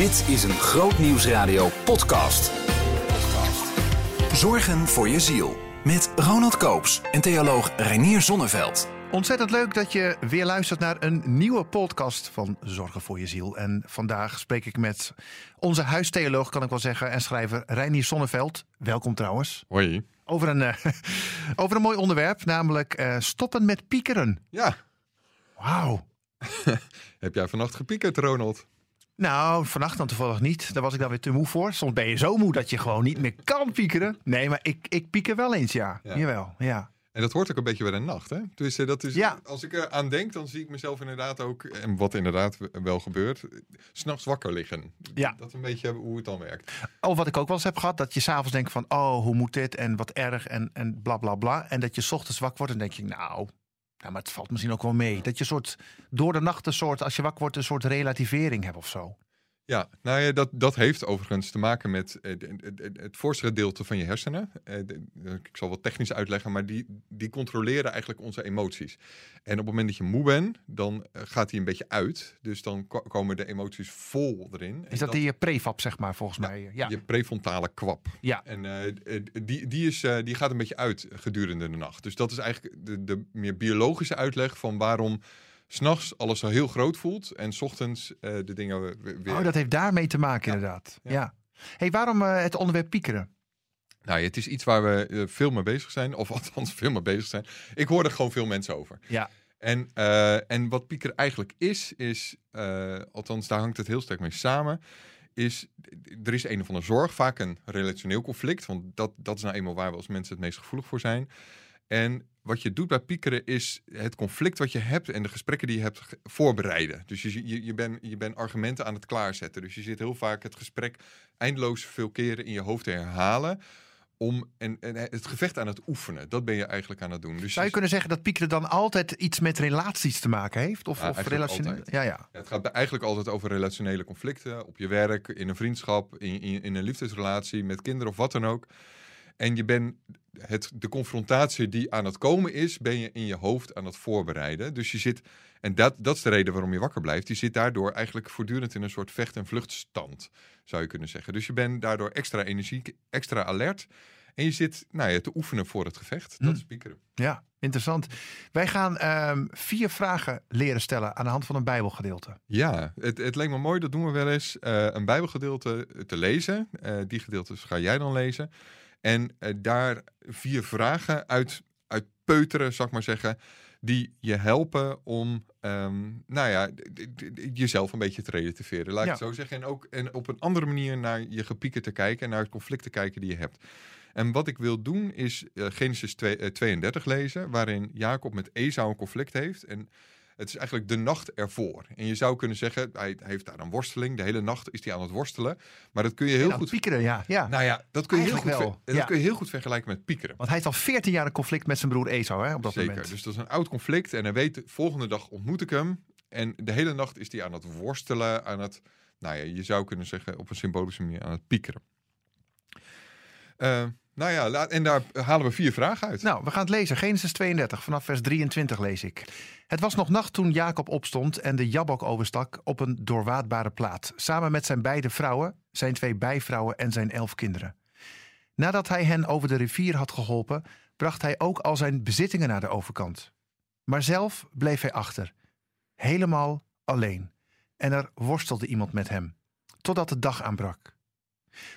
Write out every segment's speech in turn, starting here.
Dit is een Groot Nieuwsradio podcast. Zorgen voor je ziel. Met Ronald Koops en theoloog Reinier Zonneveld. Ontzettend leuk dat je weer luistert naar een nieuwe podcast van Zorgen voor je ziel. En vandaag spreek ik met onze huistheoloog, kan ik wel zeggen, en schrijver Reinier Zonneveld. Welkom trouwens. Hoi. Over een, eh, over een mooi onderwerp, namelijk eh, stoppen met piekeren. Ja, Wauw. heb jij vannacht gepiekerd, Ronald? Nou, vannacht dan toevallig niet. Daar was ik dan weer te moe voor. Soms ben je zo moe dat je gewoon niet meer kan piekeren. Nee, maar ik, ik pieker wel eens, ja. Ja. Jawel, ja. En dat hoort ook een beetje bij de nacht, hè? Dus eh, dat is, Ja. als ik er aan denk, dan zie ik mezelf inderdaad ook, en wat inderdaad wel gebeurt, s'nachts wakker liggen. Ja. Dat is een beetje hoe het dan werkt. Of wat ik ook wel eens heb gehad, dat je s'avonds denkt van... oh, hoe moet dit en wat erg en, en bla bla bla. En dat je 's ochtends wakker wordt en denk je, nou... nou, maar het valt misschien ook wel mee. Dat je soort, door de nacht een soort, als je wakker wordt... een soort relativering hebt of zo. Ja, nou ja, dat, dat heeft overigens te maken met eh, het voorste gedeelte van je hersenen. Eh, de- Ik zal wat technisch uitleggen, maar die, die controleren eigenlijk onze emoties. En op het moment dat je moe bent, dan eh, gaat die een beetje uit. Dus dan ko- komen de emoties vol erin. Is dat die prefab, zeg maar, volgens mij? Ja. Je prefrontale kwap. Ja. En eh, eh, die, die, is, eh, die gaat een beetje uit gedurende de nacht. Dus dat is eigenlijk de, de meer biologische uitleg van waarom s'nachts alles zo heel groot voelt en s ochtends eh, de dingen we- weer. Oh, dat heeft daarmee te maken, Ja. inderdaad. Ja. Ja. hey, waarom eh, het onderwerp piekeren? Nou, het is iets waar we eh, veel mee bezig zijn, of althans veel mee bezig zijn. Ik hoor er gewoon veel mensen over. Ja. En, en wat pieker eigenlijk is, is, althans daar hangt het heel sterk mee samen, is er is een of andere zorg, vaak een relationeel conflict, want dat, dat is nou eenmaal waar we als mensen het meest gevoelig voor zijn. En wat je doet bij piekeren is het conflict wat je hebt en de gesprekken die je hebt voorbereiden. Dus je, je, je bent je bent argumenten aan het klaarzetten. Dus je zit heel vaak het gesprek eindeloos veel keren in je hoofd te herhalen. Om en, en het gevecht aan het oefenen. Dat ben je eigenlijk aan het doen. Dus Zou je kunnen zeggen dat piekeren dan altijd iets met relaties te maken heeft? Of, Ja, of altijd. Ja, ja. Ja, het gaat eigenlijk altijd over relationele conflicten. Op je werk, in een vriendschap, in, in, in een liefdesrelatie, met kinderen of wat dan ook. En je bent het, de confrontatie die aan het komen is, ben je in je hoofd aan het voorbereiden. Dus je zit, en dat, dat is de reden waarom je wakker blijft. Je zit daardoor eigenlijk voortdurend in een soort vecht- en vluchtstand, zou je kunnen zeggen. Dus je bent daardoor extra energiek, extra alert. En je zit nou ja, te oefenen voor het gevecht. Dat Hm. is piekeren. Ja, interessant. Wij gaan ehm, vier vragen leren stellen aan de hand van een Bijbelgedeelte. Ja, het, het leek me mooi, dat doen we wel eens, eh, een bijbelgedeelte te lezen. Eh, die gedeeltes ga jij dan lezen. En eh, daar vier vragen uit, uit peuteren, zal ik maar zeggen, die je helpen om, ehm, nou ja, jezelf een beetje te relativeren. Laat ik Ja. het zo zeggen. En ook en op een andere manier naar je gepieken te kijken en naar het conflict te kijken die je hebt. En wat ik wil doen is eh, Genesis 2, eh, 32 lezen, waarin Jacob met Esau een conflict heeft. En het is eigenlijk de nacht ervoor. En je zou kunnen zeggen, hij, heeft daar een worsteling. De hele nacht is hij aan het worstelen. Maar dat kun je heel goed... piekeren, ja. ja. Nou ja, dat kun je, heel goed, ver- dat ja. kun je heel goed vergelijken met piekeren. Want hij heeft al 14 jaar een conflict met zijn broer Esau hè, op dat Zeker. moment. Dus dat is een oud conflict. En hij weet, de volgende dag ontmoet ik hem. En de hele nacht is hij aan het worstelen, aan het... Nou ja, je zou kunnen zeggen op een symbolische manier aan het piekeren. Eh, nou ja, en daar halen we vier vragen uit. Nou, we gaan het lezen. Genesis 32, vanaf vers 23 lees ik. Het was nog nacht toen Jacob opstond en de Jabok overstak op een doorwaadbare plaat. Samen met zijn beide vrouwen, zijn twee bijvrouwen en zijn elf kinderen. Nadat hij hen over de rivier had geholpen, bracht hij ook al zijn bezittingen naar de overkant. Maar zelf bleef hij achter, helemaal alleen. En er worstelde iemand met hem, totdat de dag aanbrak.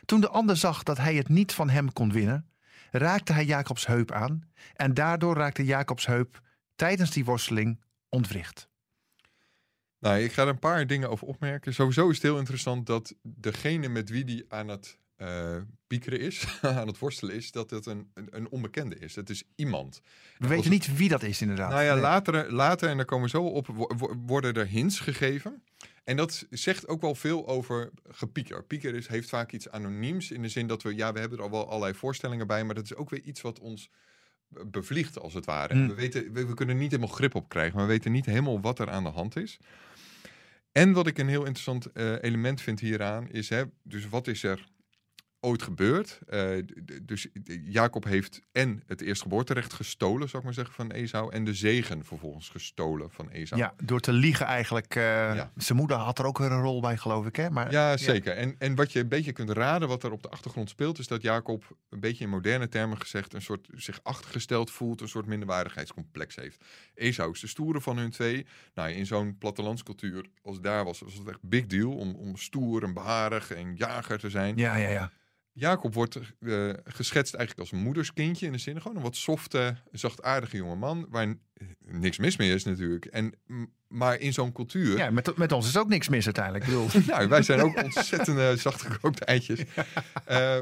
Toen de ander zag dat hij het niet van hem kon winnen, raakte hij Jacobs heup aan en daardoor raakte Jacobs heup tijdens die worsteling ontwricht. Nou, ik ga er een paar dingen over opmerken. Sowieso is het heel interessant dat degene met wie die aan het eh, piekeren is, aan het worstelen is, dat het een, een, een onbekende is. Het is iemand. We weten niet wie dat is inderdaad. Nou ja, Nee. later, later, en daar komen we zo op, wo- wo- worden er hints gegeven. En dat zegt ook wel veel over gepieker. Pieker is, heeft vaak iets anoniems in de zin dat we, ja, we hebben er al wel allerlei voorstellingen bij, maar dat is ook weer iets wat ons be- bevliegt als het ware. Hmm. We, weten, we, we kunnen niet helemaal grip op krijgen, maar we weten niet helemaal wat er aan de hand is. En wat ik een heel interessant eh, element vind hieraan is, hè, dus wat is er ooit gebeurd. Eh, dus Jacob heeft en het eerstgeboorterecht gestolen, zou ik maar zeggen, van Esau. En de zegen vervolgens gestolen van Esau. Ja, door te liegen eigenlijk. Ja. Zijn moeder had er ook weer een rol bij, geloof ik. Hè? Maar, Ja, zeker. En, en wat je een beetje kunt raden, wat er op de achtergrond speelt, is dat Jacob een beetje in moderne termen gezegd een soort zich achtergesteld voelt, een soort minderwaardigheidscomplex heeft. Esau is de stoere van hun twee. Nou, in zo'n plattelandscultuur als daar was, was het echt big deal om, om stoer en beharig en jager te zijn. ja, ja. ja. Jacob wordt eh, geschetst eigenlijk als een moederskindje in de zin gewoon een wat softe, zachtaardige jonge man, waar n- niks mis mee is natuurlijk. En, maar in zo'n cultuur, ja met, met ons is ook niks mis uiteindelijk. Bedoel, nou, wij zijn ook ontzettend uh, zachtgekookte eitjes. Uh,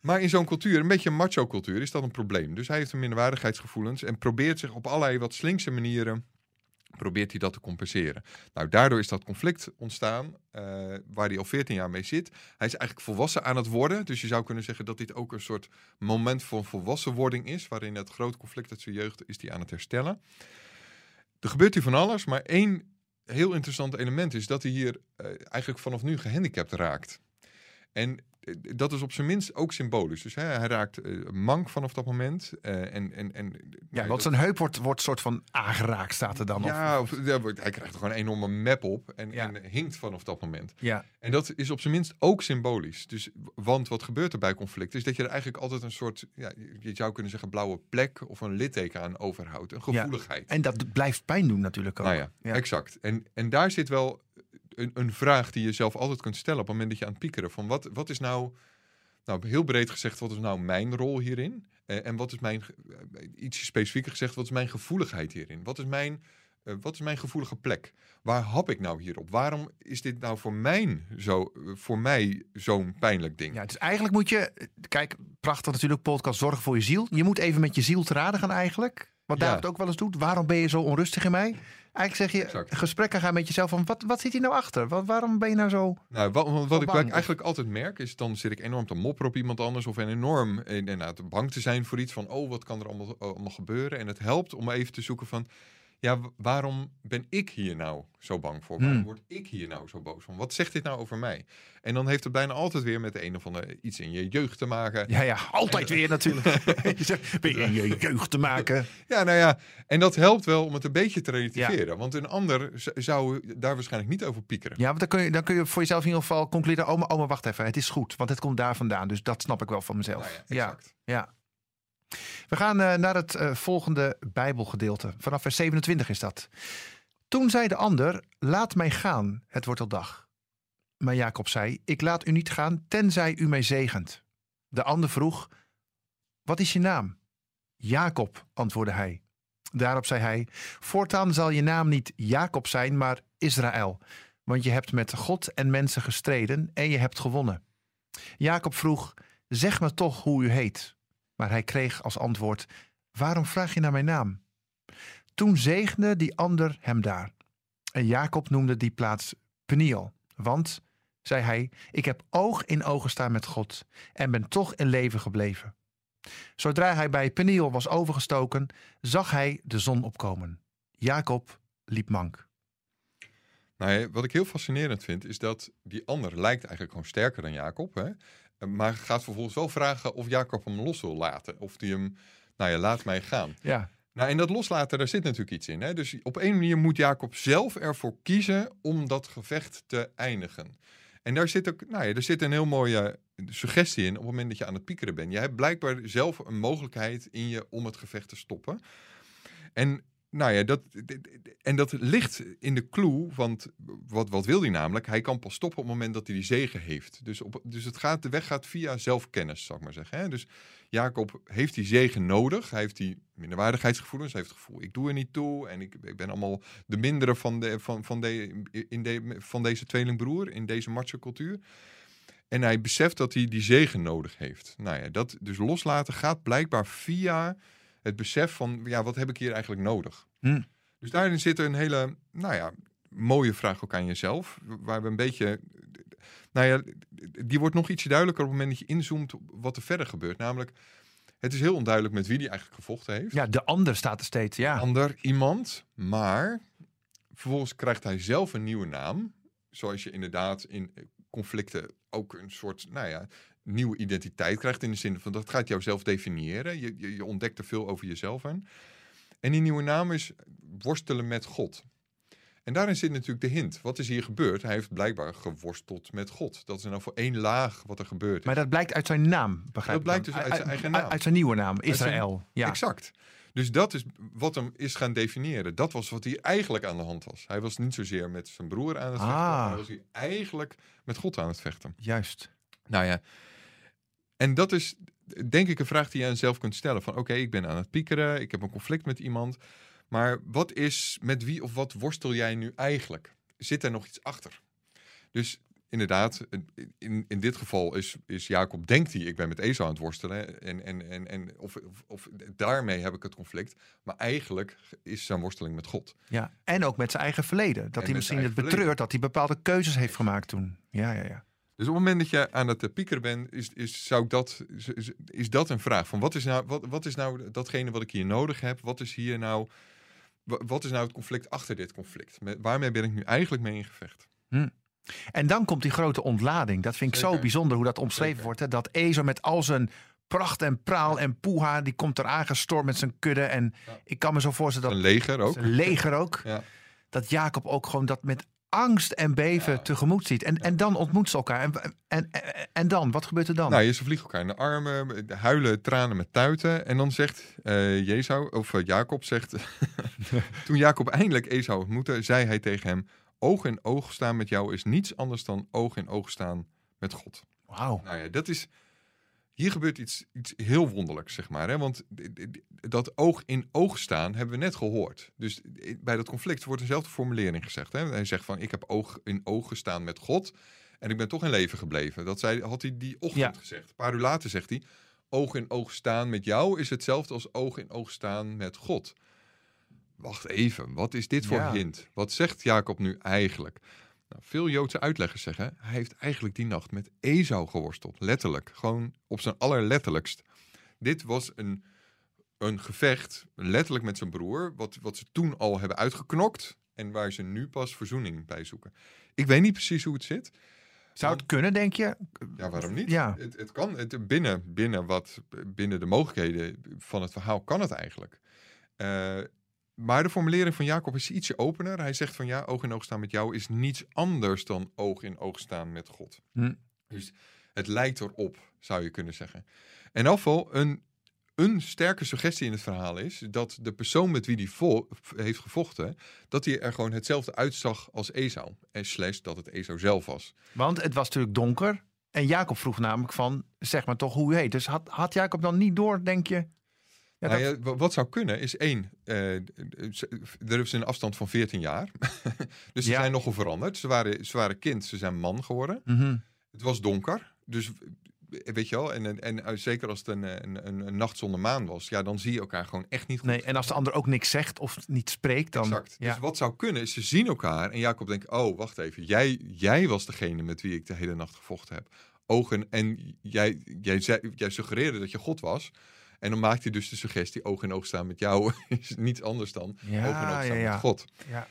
maar in zo'n cultuur, een beetje een macho cultuur, is dat een probleem. Dus hij heeft een minderwaardigheidsgevoelens en probeert zich op allerlei wat slinkse manieren probeert hij dat te compenseren. Nou, daardoor is dat conflict ontstaan, uh, waar hij al 14 jaar mee zit. Hij is eigenlijk volwassen aan het worden, dus je zou kunnen zeggen dat dit ook een soort moment van volwassenwording is, waarin het grote conflict uit zijn jeugd is hij aan het herstellen. Er gebeurt hier van alles, maar één heel interessant element is dat hij hier uh, eigenlijk vanaf nu gehandicapt raakt. En dat is op zijn minst ook symbolisch. Dus hè, hij raakt uh, mank vanaf dat moment. Uh, en, en, en, ja, want zijn heup wordt, wordt soort van aangeraakt, staat er dan. Ja, of, ja, hij krijgt er gewoon een enorme map op en, ja. en hinkt vanaf dat moment. Ja. En dat is op zijn minst ook symbolisch. Dus, want wat gebeurt er bij conflict is dat je er eigenlijk altijd een soort, ja, je zou kunnen zeggen, blauwe plek of een litteken aan overhoudt. Een gevoeligheid. Ja. En dat blijft pijn doen natuurlijk ook. Nou ja, ja. exact. En, en daar zit wel een, een, vraag die je zelf altijd kunt stellen op het moment dat je aan het piekeren. Van wat, wat is nou, nou, heel breed gezegd, wat is nou mijn rol hierin? Uh, en wat is mijn, uh, iets specifieker gezegd, wat is mijn gevoeligheid hierin? Wat is mijn, uh, wat is mijn gevoelige plek? Waar hap ik nou hierop? Waarom is dit nou voor, mijn zo, voor mij zo'n pijnlijk ding? Ja, dus eigenlijk moet je, kijk, prachtig natuurlijk, podcast Zorgen voor je ziel. Je moet even met je ziel te raden gaan eigenlijk. Wat Ja. David ook wel eens doet. Waarom ben je zo onrustig in mij? Eigenlijk zeg je, Exact. gesprekken gaan met jezelf van, wat, wat zit hier nou achter? Wat, waarom ben je nou zo... Nou, wat, wat, wat ik, bang, wat ik eigenlijk altijd merk, is dan zit ik enorm te mopperen op iemand anders. Of enorm inderdaad bang te zijn voor iets van, oh, wat kan er allemaal, allemaal gebeuren? En het helpt om even te zoeken van, ja, waarom ben ik hier nou zo bang voor? Waarom Hmm. word ik hier nou zo boos van? Wat zegt dit nou over mij? En dan heeft het bijna altijd weer met de een of andere iets in je jeugd te maken. Ja, ja, altijd weer natuurlijk. je zegt, ben je in je jeugd te maken? Ja, nou ja, en dat helpt wel om het een beetje te relativeren. Want een ander zou daar waarschijnlijk niet over piekeren. Ja, want dan kun, je, dan kun je voor jezelf in ieder geval concluderen... Oh, maar, oh, maar wacht even, het is goed. Want het komt daar vandaan. Dus dat snap ik wel van mezelf. Nou ja, ja. We gaan eh, naar het eh, volgende Bijbelgedeelte. Vanaf vers 27 is dat. Toen zei de ander, laat mij gaan, het wordt al dag. Maar Jacob zei, ik laat u niet gaan, tenzij u mij zegent. De ander vroeg, wat is je naam? Jacob, antwoordde hij. Daarop zei hij, voortaan zal je naam niet Jacob zijn, maar Israël. Want je hebt met God en mensen gestreden en je hebt gewonnen. Jacob vroeg, zeg me toch hoe u heet. Maar hij kreeg als antwoord, waarom vraag je naar mijn naam? Toen zegende die ander hem daar. En Jacob noemde die plaats Peniel. Want, zei hij, ik heb oog in oog gestaan met God en ben toch in leven gebleven. Zodra hij bij Peniel was overgestoken, zag hij de zon opkomen. Jacob liep mank. Nou, wat ik heel fascinerend vind, is dat die ander lijkt eigenlijk gewoon sterker dan Jacob. Hè? Maar gaat vervolgens wel vragen of Jacob hem los wil laten. Of die hem, nou ja, laat mij gaan. Ja, Nou, en dat loslaten, daar zit natuurlijk iets in. Hè? Dus op een manier moet Jacob zelf ervoor kiezen om dat gevecht te eindigen. En daar zit ook, nou ja, er zit een heel mooie suggestie in op het moment dat je aan het piekeren bent. Je hebt blijkbaar zelf een mogelijkheid in je om het gevecht te stoppen. En nou ja, dat, en dat ligt in de clue, want wat, wat wil hij namelijk? Hij kan pas stoppen op het moment dat hij die zegen heeft. Dus, op, dus het gaat, de weg gaat via zelfkennis, zou ik maar zeggen. Hè? Dus Jacob heeft die zegen nodig. Hij heeft die minderwaardigheidsgevoelens. Hij heeft het gevoel, ik doe er niet toe. En ik, ik ben allemaal de mindere van, de, van, van, de, in de, van deze tweelingbroer, in deze macho cultuur. En hij beseft dat hij die zegen nodig heeft. Nou ja, dat dus loslaten gaat blijkbaar via het besef van, ja, wat heb ik hier eigenlijk nodig? Hm. Dus daarin zit een hele, nou ja, mooie vraag ook aan jezelf. Waar we een beetje, nou ja, die wordt nog ietsje duidelijker op het moment dat je inzoomt op wat er verder gebeurt. Namelijk, het is heel onduidelijk met wie die eigenlijk gevochten heeft. ja de ander staat er steeds. Ja, Ander iemand, maar vervolgens krijgt hij zelf een nieuwe naam. Zoals je inderdaad in conflicten ook een soort, nou ja, nieuwe identiteit krijgt in de zin van dat gaat jou zelf definiëren. Je, je, je ontdekt er veel over jezelf aan. En die nieuwe naam is worstelen met God. En daarin zit natuurlijk de hint. Wat is hier gebeurd? Hij heeft blijkbaar geworsteld met God. Dat is nou voor één laag wat er gebeurd is. Maar dat blijkt uit zijn naam, begrijp Dat ik blijkt dan. dus uit zijn eigen naam. Uit zijn nieuwe naam, zijn- Israël. Ja. Exact. Dus dat is wat hem is gaan definiëren. Dat was wat hier eigenlijk aan de hand was. Hij was niet zozeer met zijn broer aan het vechten, Ah. maar was hij eigenlijk met God aan het vechten. Juist. Nou ja, en dat is denk ik een vraag die je aan jezelf kunt stellen. Van oké, ik ben aan het piekeren, ik heb een conflict met iemand. Maar wat is, met wie of wat worstel jij nu eigenlijk? Zit er nog iets achter? Dus inderdaad, in, in dit geval is, is Jacob, denkt hij, ik ben met Esau aan het worstelen. En, en, en, en of, of, of daarmee heb ik het conflict. Maar eigenlijk is zijn worsteling met God. Ja. En ook met zijn eigen verleden. Dat hij misschien het betreurt dat hij bepaalde keuzes heeft gemaakt toen. Ja, ja, ja. Dus op het moment dat je aan het eh, piekeren bent, is, is, zou ik dat, is- is- dat een vraag. Van wat, is nou, wat, wat is nou datgene wat ik hier nodig heb? Wat is hier nou, wa- wat is nou het conflict achter dit conflict? Met, waarmee ben ik nu eigenlijk mee in gevecht? En dan komt die grote ontlading. Dat vind ik zo bijzonder hoe dat omschreven Zeker. wordt. Hè? Dat Ezo met al zijn pracht en praal en poeha, die komt er aangestormd met zijn kudde. En Ja. ik kan me zo voorstellen Een dat leger ook. zijn leger ook, Ja. dat Jacob ook gewoon dat met angst en beven Ja. tegemoet ziet. En, en dan ontmoet ze elkaar. En, en, en, dan, wat gebeurt er dan? Nou, je- ze vliegen elkaar in de armen, huilen, tranen met tuiten. En dan zegt eh Jezau, of eh, Jacob zegt... Toen Jacob eindelijk Esau ontmoette, zei hij tegen hem... Oog in oog staan met jou is niets anders dan oog in oog staan met God. Wauw. Nou ja, dat is. Hier gebeurt iets, iets heel wonderlijks, zeg maar. Hè? Want dat oog in oog staan hebben we net gehoord. Dus bij dat conflict wordt dezelfde formulering gezegd. Hè? Hij zegt van, ik heb oog in oog gestaan met God en ik ben toch in leven gebleven. Dat zei, had hij die ochtend Ja. gezegd. Een paar uur later zegt hij, oog in oog staan met jou is hetzelfde als oog in oog staan met God. Wacht even, wat is dit voor Ja. hint? Wat zegt Jacob nu eigenlijk? Nou, veel Joodse uitleggers zeggen, hij heeft eigenlijk die nacht met Esau geworsteld. Letterlijk, gewoon op zijn allerletterlijkst. Dit was een, een gevecht, letterlijk met zijn broer, wat, wat ze toen al hebben uitgeknokt en waar ze nu pas verzoening bij zoeken. Ik weet niet precies hoe het zit. Zou het kunnen, denk je? Ja, waarom niet? Ja. Het, het kan, het, binnen, binnen, wat, binnen de mogelijkheden van het verhaal kan het eigenlijk. Eh, maar de formulering van Jacob is ietsje opener. Hij zegt van ja, oog in oog staan met jou is niets anders dan oog in oog staan met God. Hm. Dus het lijkt erop, zou je kunnen zeggen. En afval, een, een sterke suggestie in het verhaal is dat de persoon met wie hij heeft gevochten, dat hij er gewoon hetzelfde uitzag als Esau. En slash dat het Esau zelf was. Want het was natuurlijk donker. En Jacob vroeg namelijk van, zeg maar toch hoe u heet. Dus had, had Jacob dan niet door, denk je? Ja, Nou ja, wat zou kunnen is één, eh, ze- er is een afstand van 14 jaar. dus ze Ja. zijn nogal veranderd. Ze waren, ze waren kind, ze zijn man geworden. Mhm. Het was donker, dus eh, weet je wel, en, en, en eh, zeker als het een, een, een, een nacht zonder maan was, ja, dan zie je elkaar gewoon echt niet goed. Nee, en als de ander ook niks zegt of niet spreekt, dan... Exact. Ja. Dus wat zou kunnen is, ze zien elkaar en Jacob denkt, oh, wacht even, jij, jij was degene met wie ik de hele nacht gevochten heb. Ogen, en jij, jij, zei, jij suggereerde dat je God was. En dan maakt hij dus de suggestie, oog in oog staan met jou is niets anders dan Ja, oog in oog staan ja, ja. met God. Ja.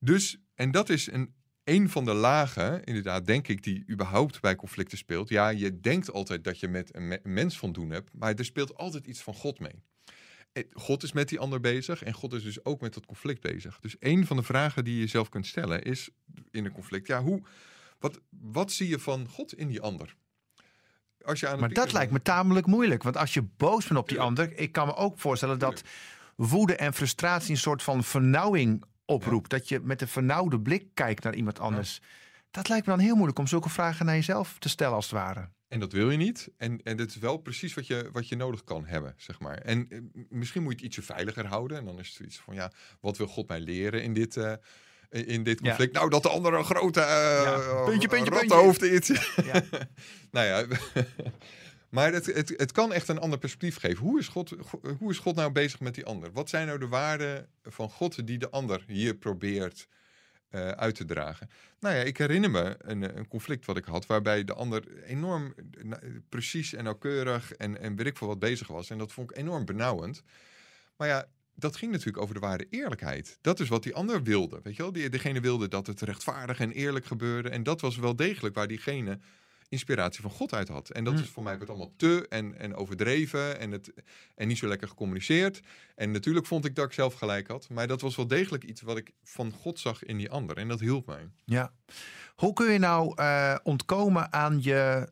Dus, en dat is een, een van de lagen, inderdaad, denk ik, die überhaupt bij conflicten speelt. Ja, je denkt altijd dat je met een, me- een mens van doen hebt, maar er speelt altijd iets van God mee. Eh, God is met die ander bezig en God is dus ook met dat conflict bezig. Dus een van de vragen die je zelf kunt stellen is in een conflict, ja, hoe, wat, wat zie je van God in die ander? Als je aan het Maar dat lijkt me tamelijk moeilijk. Want als je boos bent op die ander... Ik kan me ook voorstellen dat woede en frustratie... een soort van vernauwing oproept. Dat je met een vernauwde blik kijkt naar iemand anders. Dat lijkt me dan heel moeilijk om zulke vragen naar jezelf te stellen als het ware. En dat wil je niet. En, en dat is wel precies wat je, wat je nodig kan hebben, zeg maar. En eh, misschien moet je het ietsje veiliger houden. En dan is het iets van, ja, wat wil God mij leren in dit, eh, in dit Ja. conflict? Nou, dat de andere een grote uh, Ja, puntje, puntje, rattenhoofd is. Ja. nou ja, maar het, het, het kan echt een ander perspectief geven. Hoe is, God, hoe is God nou bezig met die ander? Wat zijn nou de waarden van God die de ander hier probeert eh, uit te dragen? Nou ja, ik herinner me een, eh, een conflict wat ik had, waarbij de ander enorm eh, precies en nauwkeurig en, en weet ik veel wat bezig was. En dat vond ik enorm benauwend. Maar ja, dat ging natuurlijk over de waarde eerlijkheid. Dat is wat die ander wilde. Weet je wel? Die, degene wilde dat het rechtvaardig en eerlijk gebeurde. En dat was wel degelijk waar diegene inspiratie van God uit had. En dat Hmm. is voor mij wat allemaal te en, en overdreven en, het, en niet zo lekker gecommuniceerd. En natuurlijk vond ik dat ik zelf gelijk had. Maar dat was wel degelijk iets wat ik van God zag in die ander. En dat hielp mij. Ja. Hoe kun je nou eh, ontkomen aan je,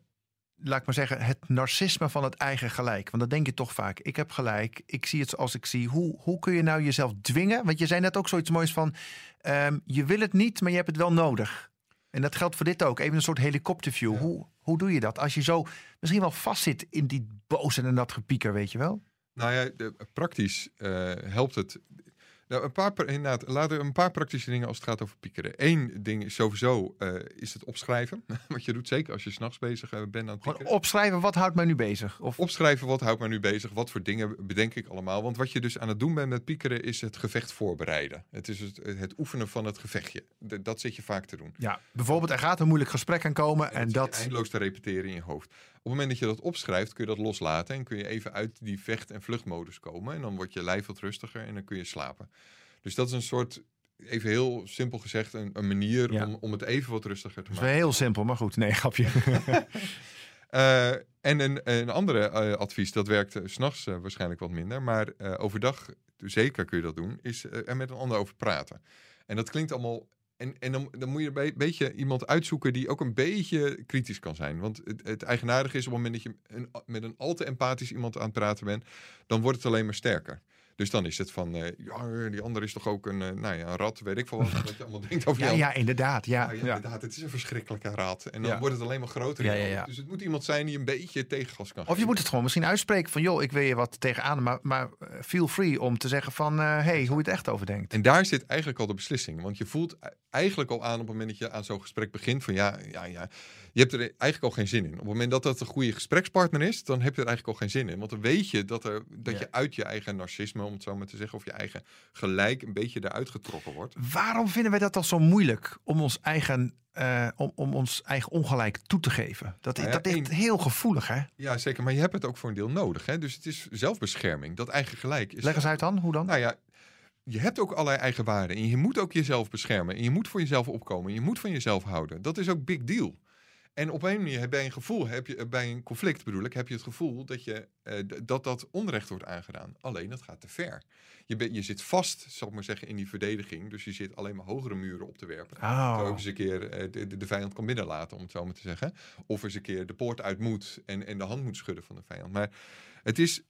laat ik maar zeggen, het narcisme van het eigen gelijk? Want dat denk je toch vaak. Ik heb gelijk, ik zie het zoals ik zie. Hoe, hoe kun je nou jezelf dwingen? Want je zei net ook zoiets moois van, ehm, je wil het niet, maar je hebt het wel nodig. En dat geldt voor dit ook. Even een soort helikopterview. Ja. Hoe, hoe doe je dat? Als je zo misschien wel vastzit in die boos en dat gepieker, weet je wel? Nou ja, de, praktisch eh, helpt het. Nou, een paar, inderdaad, laten we een paar praktische dingen als het gaat over piekeren. Eén ding is sowieso eh, is het opschrijven. Wat je doet, zeker als je s'nachts bezig eh, bent aan het piekeren. opschrijven, wat houdt mij nu bezig? Of, Opschrijven, wat houdt mij nu bezig? Wat voor dingen bedenk ik allemaal? Want wat je dus aan het doen bent met piekeren is het gevecht voorbereiden. Het is het, het oefenen van het gevechtje. Dat zit je vaak te doen. ja, bijvoorbeeld, er gaat een moeilijk gesprek aan komen en je dat... eindeloos te repeteren in je hoofd. Op het moment dat je dat opschrijft, kun je dat loslaten en kun je even uit die vecht- en vluchtmodus komen. En dan wordt je lijf wat rustiger en dan kun je slapen. Dus dat is een soort, even heel simpel gezegd, een, een manier Ja. om, om het even wat rustiger te Dat is maken. heel simpel, maar goed. Nee, grapje. Eh, en een, een andere eh, advies, dat werkt s s'nachts waarschijnlijk wat minder. Maar eh, overdag, zeker kun je dat doen, is eh, er met een ander over praten. En dat klinkt allemaal. En, en dan, dan moet je een be- beetje iemand uitzoeken die ook een beetje kritisch kan zijn. Want het, het eigenaardige is op het moment dat je een, met een al te empathisch iemand aan het praten bent, dan wordt het alleen maar sterker. Dus dan is het van, eh, ja, die ander is toch ook een, eh, nou ja, een rat, weet ik veel wat. Wat je allemaal denkt over Ja, die ja, inderdaad. Ja, ja, ja, ja. inderdaad, het is een verschrikkelijke raad. En dan wordt het alleen maar groter. Dus het moet iemand zijn die een beetje tegengas kan Of je geven. moet het gewoon misschien uitspreken van... joh, ik wil je wat tegenaan, maar, maar eh, feel free om te zeggen van... hé, hey, hoe je het echt over denkt. En daar zit eigenlijk al de beslissing. Want je voelt e- eigenlijk al aan op het moment dat je aan zo'n gesprek begint van ja, ja, ja. Je hebt er eigenlijk al geen zin in. Op het moment dat dat een goede gesprekspartner is, dan heb je er eigenlijk al geen zin in. Want dan weet je dat, er, dat Ja. je uit je eigen narcisme, om het zo maar te zeggen, of je eigen gelijk een beetje eruit getrokken wordt. Waarom vinden wij dat dan zo moeilijk om ons eigen, eh, om, om ons eigen ongelijk toe te geven? Dat, Nou ja, dat is heel gevoelig, hè? Ja, zeker. Maar je hebt het ook voor een deel nodig. Hè? Dus het is zelfbescherming. Dat eigen gelijk is. Leg eens uit dan, hoe dan? Nou ja, je hebt ook allerlei eigen waarden. En je moet ook jezelf beschermen. En je moet voor jezelf opkomen. En je moet van jezelf houden. Dat is ook big deal. En op een manier, bij een gevoel, heb je, bij een conflict bedoel ik, heb je het gevoel dat je, eh, dat, dat onrecht wordt aangedaan. Alleen dat gaat te ver. Je, je zit vast, zal ik maar zeggen, in die verdediging. Dus je zit alleen maar hogere muren op te werpen. Oh. Zo ook eens een keer eh, de, de, vijand kan binnenlaten, om het zo maar te zeggen. Of eens een keer de poort uit moet en, en de hand moet schudden van de vijand. Maar het is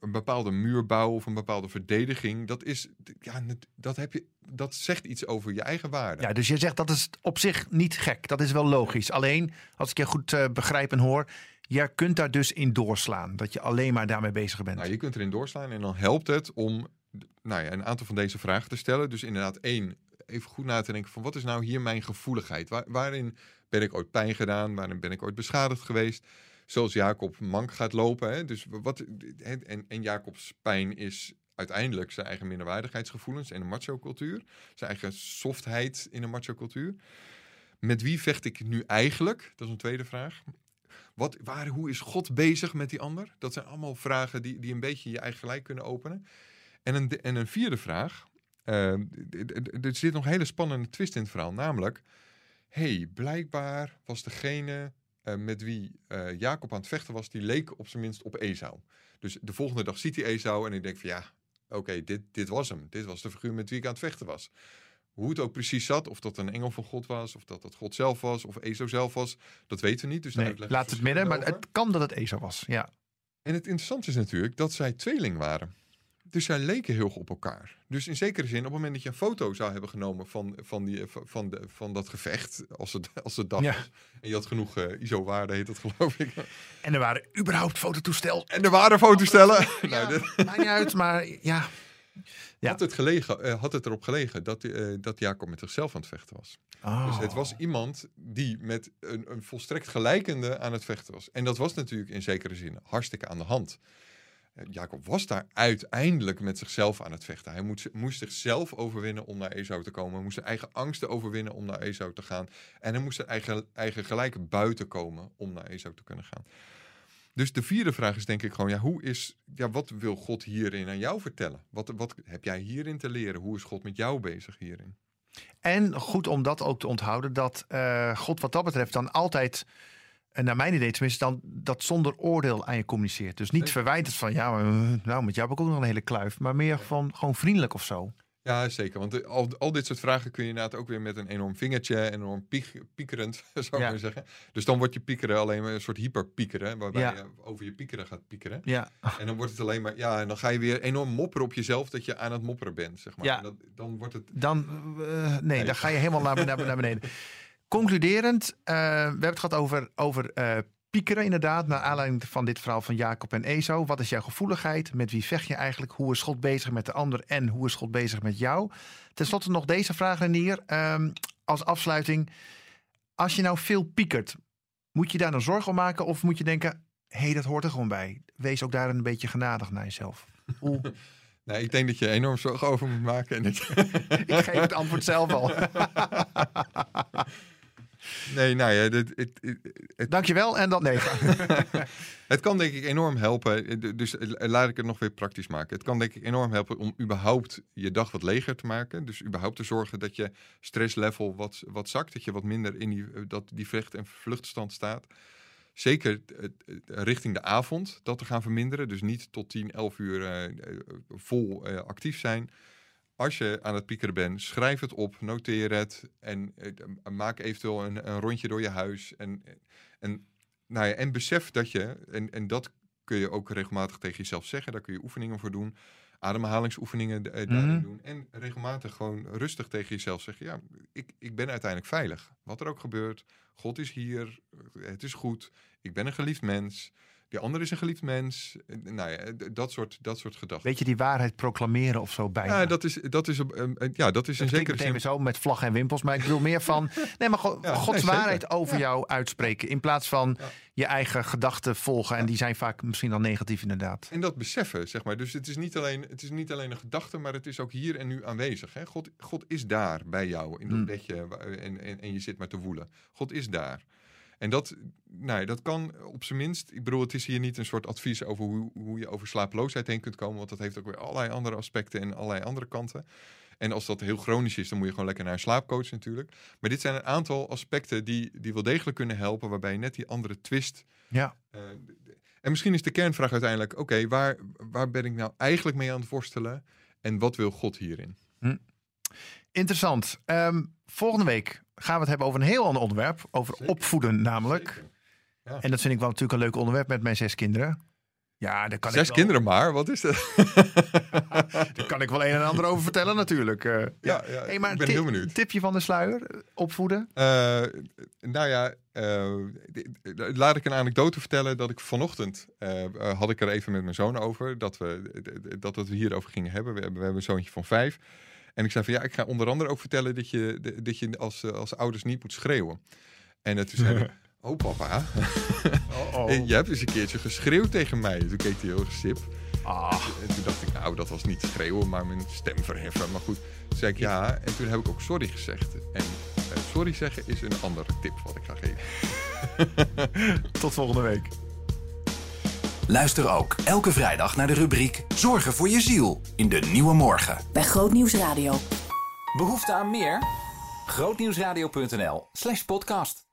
een bepaalde muurbouw of een bepaalde verdediging. Dat, is, ja, dat, heb je, dat zegt iets over je eigen waarde. Ja, dus je zegt dat is op zich niet gek. Dat is wel logisch. Alleen, als ik je goed eh, begrijp en hoor... je kunt daar dus in doorslaan. Dat je alleen maar daarmee bezig bent. Nou, je kunt erin doorslaan en dan helpt het om nou ja, een aantal van deze vragen te stellen. Dus inderdaad, één, even goed na te denken van wat is nou hier mijn gevoeligheid? Waar, waarin ben ik ooit pijn gedaan? Waarin ben ik ooit beschadigd geweest? Zoals Jacob mank gaat lopen. Hè? Dus wat, en, en Jacobs pijn is uiteindelijk zijn eigen minderwaardigheidsgevoelens en een macho-cultuur. Zijn eigen softheid in een macho-cultuur. Met wie vecht ik nu eigenlijk? Dat is een tweede vraag. Wat, waar, hoe is God bezig met die ander? Dat zijn allemaal vragen die, die een beetje je eigen gelijk kunnen openen. En een, de- en een vierde vraag. eh, d- er zit nog een hele spannende twist in het verhaal. Namelijk, hey, blijkbaar was degene eh, met wie eh, Jacob aan het vechten was, die leek op zijn minst op Esau. Dus de volgende dag ziet hij Esau en hij denkt van ja, oké, dit, dit was hem. Dit was de figuur met wie ik aan het vechten was. Hoe het ook precies zat, of dat een engel van God was, of dat het God zelf was, of Esau zelf was, dat weten we niet. Dus nee, laat het midden, maar het kan dat het Esau was. Ja. En het interessante is natuurlijk dat zij tweeling waren. Dus zij leken heel erg op elkaar. Dus in zekere zin, op het moment dat je een foto zou hebben genomen van, van, die, van, de, van dat gevecht, als het, als het dag Ja. was, en je had genoeg eh, ISO-waarde, heet dat geloof ik. En er waren überhaupt fototoestel. En er waren fotostellen. Ja, nou, dit, maakt niet uit, maar ja. Ja. had, het gelegen, eh, had het erop gelegen dat, eh, dat Jacob met zichzelf aan het vechten was. Oh. Dus het was iemand die met een, een volstrekt gelijkende aan het vechten was. En dat was natuurlijk in zekere zin hartstikke aan de hand. Jacob was daar uiteindelijk met zichzelf aan het vechten. Hij moest, moest zichzelf overwinnen om naar Esau te komen. Hij moest zijn eigen angsten overwinnen om naar Esau te gaan. En hij moest zijn eigen, eigen gelijke buiten komen om naar Esau te kunnen gaan. Dus de vierde vraag is denk ik gewoon, ja, hoe is, ja, wat wil God hierin aan jou vertellen? Wat, wat heb jij hierin te leren? Hoe is God met jou bezig hierin? En goed om dat ook te onthouden, dat eh, God wat dat betreft dan altijd, en naar mijn idee tenminste, dan dat zonder oordeel aan je communiceert. Dus niet verwijtend van, ja, maar, eh, nou, met jou heb ik ook nog een hele kluif. Maar meer van gewoon vriendelijk of zo. Ja, zeker. Want eh, al, al dit soort vragen kun je inderdaad ook weer met een enorm vingertje, en enorm piek, piekerend, zou ik Ja. maar zeggen. Dus dan wordt je piekeren alleen maar een soort hyperpiekeren, waarbij Ja. je over je piekeren gaat piekeren. Ja, En dan wordt het alleen maar, ja, en dan ga je weer enorm mopperen op jezelf dat je aan het mopperen bent, zeg maar. Ja. En dat, dan wordt het, dan, eh, nee, dan ga je helemaal naar, naar, naar beneden. Concluderend, eh, we hebben het gehad over, over eh, piekeren inderdaad. Naar aanleiding van dit verhaal van Jacob en Ezo. Wat is jouw gevoeligheid? Met wie vecht je eigenlijk? Hoe is God bezig met de ander? En hoe is God bezig met jou? Ten slotte nog deze vraag, Renier. Ehm, als afsluiting. Als je nou veel piekert, moet je daar dan zorgen om maken? Of moet je denken, hé, hey, dat hoort er gewoon bij. Wees ook daar een beetje genadig naar jezelf. Hoe? nee, ik denk dat je enorm zorgen over moet maken. En je- Ik geef het antwoord zelf al. nee, nou ja, dit, het, het, het, Dankjewel. En dan nee. het kan denk ik enorm helpen. eh, Dus eh, laat ik het nog weer praktisch maken. Het kan denk ik enorm helpen om überhaupt je dag wat leger te maken. Dus überhaupt te zorgen dat je stresslevel wat, wat zakt. Dat je wat minder in die, eh, dat die vecht- en vluchtstand staat. Zeker eh, eh, richting de avond dat te gaan verminderen. Dus niet tot 10, 11 uur eh, eh, vol eh, actief zijn. Als je aan het piekeren bent, schrijf het op, noteer het en eh, maak eventueel een, een rondje door je huis. En, en, nou ja, en besef dat je, en, en dat kun je ook regelmatig tegen jezelf zeggen, daar kun je oefeningen voor doen. Ademhalingsoefeningen eh, daarin Mhm. doen. En regelmatig gewoon rustig tegen jezelf zeggen: Ja, ik, ik ben uiteindelijk veilig. Wat er ook gebeurt, God is hier, het is goed, ik ben een geliefd mens. Die ander is een geliefd mens. Eh, Nou ja, dat soort, dat soort gedachten. Weet je, die waarheid proclameren of zo bijna. Ja, dat is, dat is, eh, eh, ja, dat is dat zekere zin. zo met vlag en wimpels. Maar ik bedoel meer van... Nee, maar go- Ja, Gods nee, waarheid over Ja. jou uitspreken. In plaats van Ja. je eigen gedachten volgen. En die zijn vaak misschien al negatief inderdaad. En dat beseffen, zeg maar. Dus het is niet alleen, het is niet alleen een gedachte, maar het is ook hier en nu aanwezig. Hè? God, God is daar bij jou in dat Hmm. bedje en, en, en je zit maar te woelen. God is daar. En dat, nou ja, dat kan op zijn minst. Ik bedoel, het is hier niet een soort advies over hoe, hoe je over slapeloosheid heen kunt komen. Want dat heeft ook weer allerlei andere aspecten en allerlei andere kanten. En als dat heel chronisch is, dan moet je gewoon lekker naar een slaapcoach natuurlijk. Maar dit zijn een aantal aspecten die, die wel degelijk kunnen helpen. Waarbij je net die andere twist Ja. eh, en misschien is de kernvraag uiteindelijk: oké, waar, waar ben ik nou eigenlijk mee aan het worstelen? En wat wil God hierin? Interessant. Ehm, volgende week gaan we het hebben over een heel ander onderwerp. Over Zeker. opvoeden namelijk. Ja. En dat vind ik wel natuurlijk een leuk onderwerp met mijn zes kinderen. Ja, daar kan, Zes ik wel, kinderen maar, wat is dat? daar kan ik wel een en ander over vertellen natuurlijk. eh. ja. ja, ja, Hey, maar ik ben ti- heel benieuwd. tipje van de sluier. eh, Opvoeden. Eh, nou ja, eh, laat ik een anekdote vertellen dat ik vanochtend had ik er even met mijn zoon over dat we dat we het hierover gingen hebben. We hebben, we hebben een zoontje van vijf. En ik zei van ja, ik ga onder andere ook vertellen dat je, dat je als, eh, als ouders niet moet schreeuwen. En toen zei hij, oh papa, Oh, je hebt eens een keertje geschreeuwd tegen mij. Toen keek hij heel gesip. Ah, En toen dacht ik, nou, dat was niet schreeuwen, maar mijn stem verheffen. Maar goed, toen zei ik ja. En toen heb ik ook sorry gezegd. En eh, sorry zeggen is een andere tip wat ik ga geven. tot volgende week. Luister ook elke vrijdag naar de rubriek Zorgen voor je ziel in de Nieuwe Morgen. Bij Grootnieuws Radio. Behoefte aan meer? Grootnieuwsradio.nl slash podcast.